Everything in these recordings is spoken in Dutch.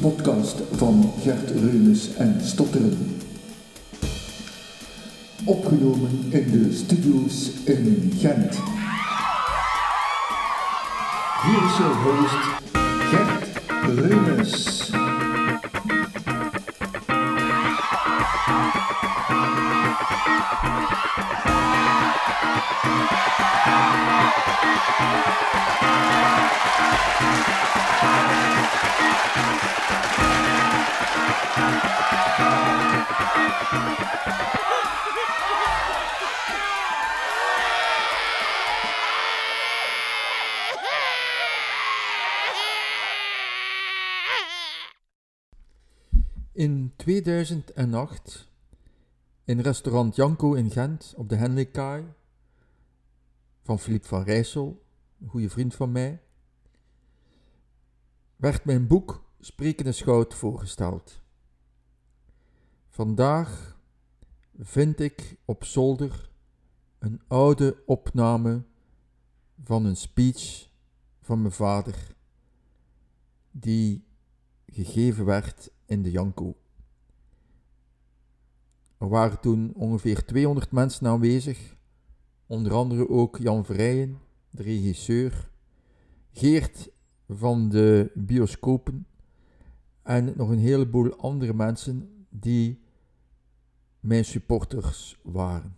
podcast van Gert Reumes en Stotteren. Opgenomen in de studio's in Gent. Hier is jouw host Gert Reumes. In 2008, in restaurant Janko in Gent op de Henleykaai, van Philippe van Rijssel, een goede vriend van mij, werd mijn boek Sprekende Schout voorgesteld. Vandaag vind ik op zolder een oude opname van een speech van mijn vader, die gegeven werd in de Janko. Er waren toen ongeveer 200 mensen aanwezig, onder andere ook Jan Vrijen, de regisseur, Geert van de bioscopen en nog een heleboel andere mensen die mijn supporters waren.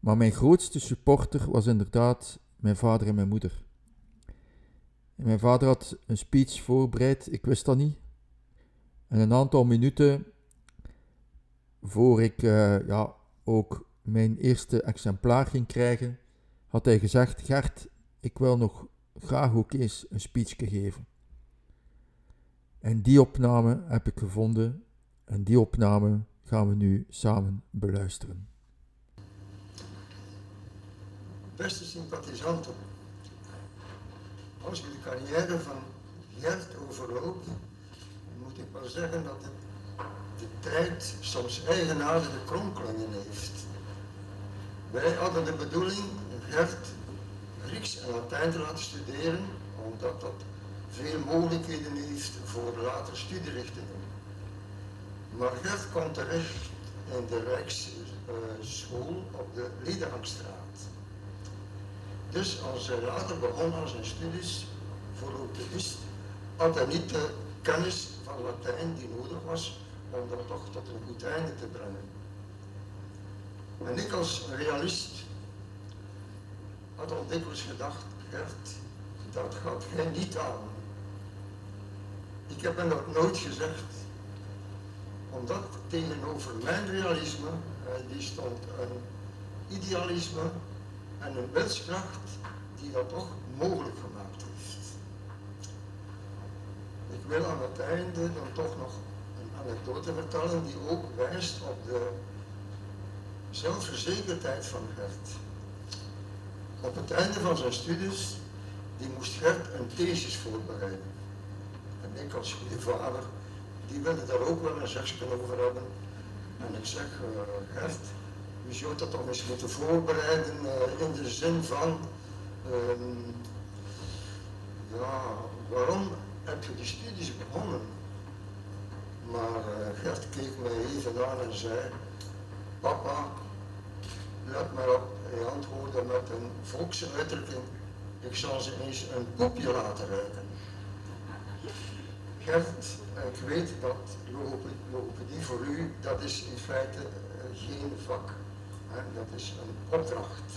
Maar mijn grootste supporter was inderdaad mijn vader en mijn moeder. En mijn vader had een speech voorbereid, ik wist dat niet. En een aantal minuten voor ik uh, ja, ook mijn eerste exemplaar ging krijgen, had hij gezegd: Gert, ik wil nog graag ook eens een speech geven. En die opname heb ik gevonden en die opname gaan we nu samen beluisteren. Beste sympathisanten, als je de carrière van Gert overloopt, moet ik wel zeggen dat de, de tijd soms eigenaardige kronkelingen heeft. Wij hadden de bedoeling Gert Grieks en Latijn te laten studeren, omdat dat veel mogelijkheden heeft voor later studierichtingen. Maar Gert kwam terecht in de Rijksschool op de Liedehangstraat. Dus als hij later begon aan zijn studies voor logopedist, had hij niet de kennis van Latijn die nodig was om dat toch tot een goed einde te brengen. En ik als realist had al dikwijls gedacht, Gert, dat gaat jij niet aan. Ik heb hem dat nooit gezegd, omdat tegenover mijn realisme, die stond een idealisme en een wilskracht die dat toch mogelijk gemaakt heeft. Ik wil aan het einde dan toch nog een anekdote vertellen die ook wijst op de zelfverzekerdheid van Gert. Op het einde van zijn studies, die moest Gert een thesis voorbereiden. En ik als goede vader, die wilde daar ook wel een zegsken over hebben. En ik zeg, uh, Gert, je zou dat toch eens moeten voorbereiden uh, in de zin van, um, ja, waarom heb je die studies begonnen? Maar uh, Gert keek mij even aan en zei, papa, let maar op, hij antwoordde met een volkse uitdrukking, ik zal ze eens een kopje laten ruiken. Gert, ik weet dat logopedie voor u, dat is in feite geen vak. Dat is een opdracht.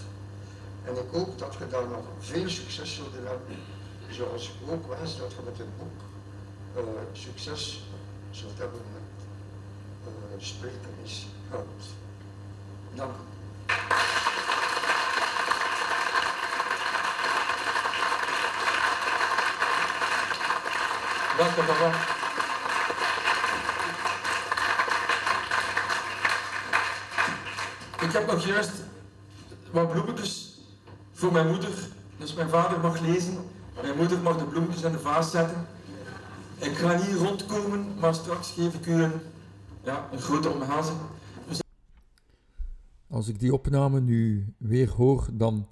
En ik hoop dat je daar nog veel succes zult hebben. Zoals ik ook wens dat je met het boek uh, succes zult hebben met uh, spreken is goud. Dank u. Dank papa. Ik heb nog juist wat bloemetjes voor mijn moeder. Dus mijn vader mag lezen. Mijn moeder mag de bloemetjes in de vaas zetten. Ik ga niet rondkomen, maar straks geef ik u een, ja, een grote omhelzing. Dus... Als ik die opname nu weer hoor, dan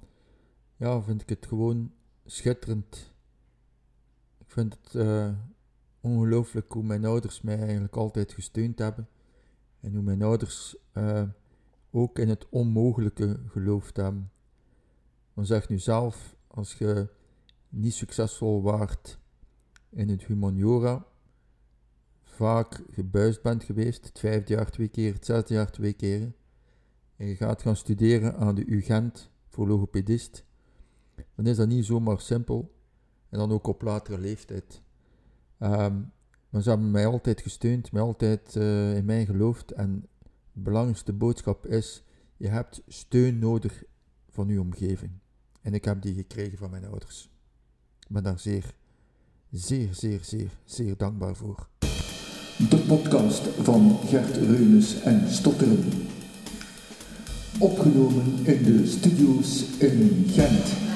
ja, vind ik het gewoon schitterend. Ik vind het uh, ongelooflijk hoe mijn ouders mij eigenlijk altijd gesteund hebben. En hoe mijn ouders uh, ook in het onmogelijke geloofd hebben. Dan zeg nu zelf, als je niet succesvol waart in het humaniora, vaak gebuist bent geweest, het vijfde jaar twee keer, het zesde jaar twee keer, en je gaat gaan studeren aan de UGent voor logopedist, dan is dat niet zomaar simpel. En dan ook op latere leeftijd. Um, maar ze hebben mij altijd gesteund, mij altijd uh, in mij geloofd. En de belangrijkste boodschap is, je hebt steun nodig van je omgeving. En ik heb die gekregen van mijn ouders. Ik ben daar zeer, zeer, zeer, zeer, zeer dankbaar voor. De podcast van Gert Reunis en Stotteren. Opgenomen in de studio's in Gent.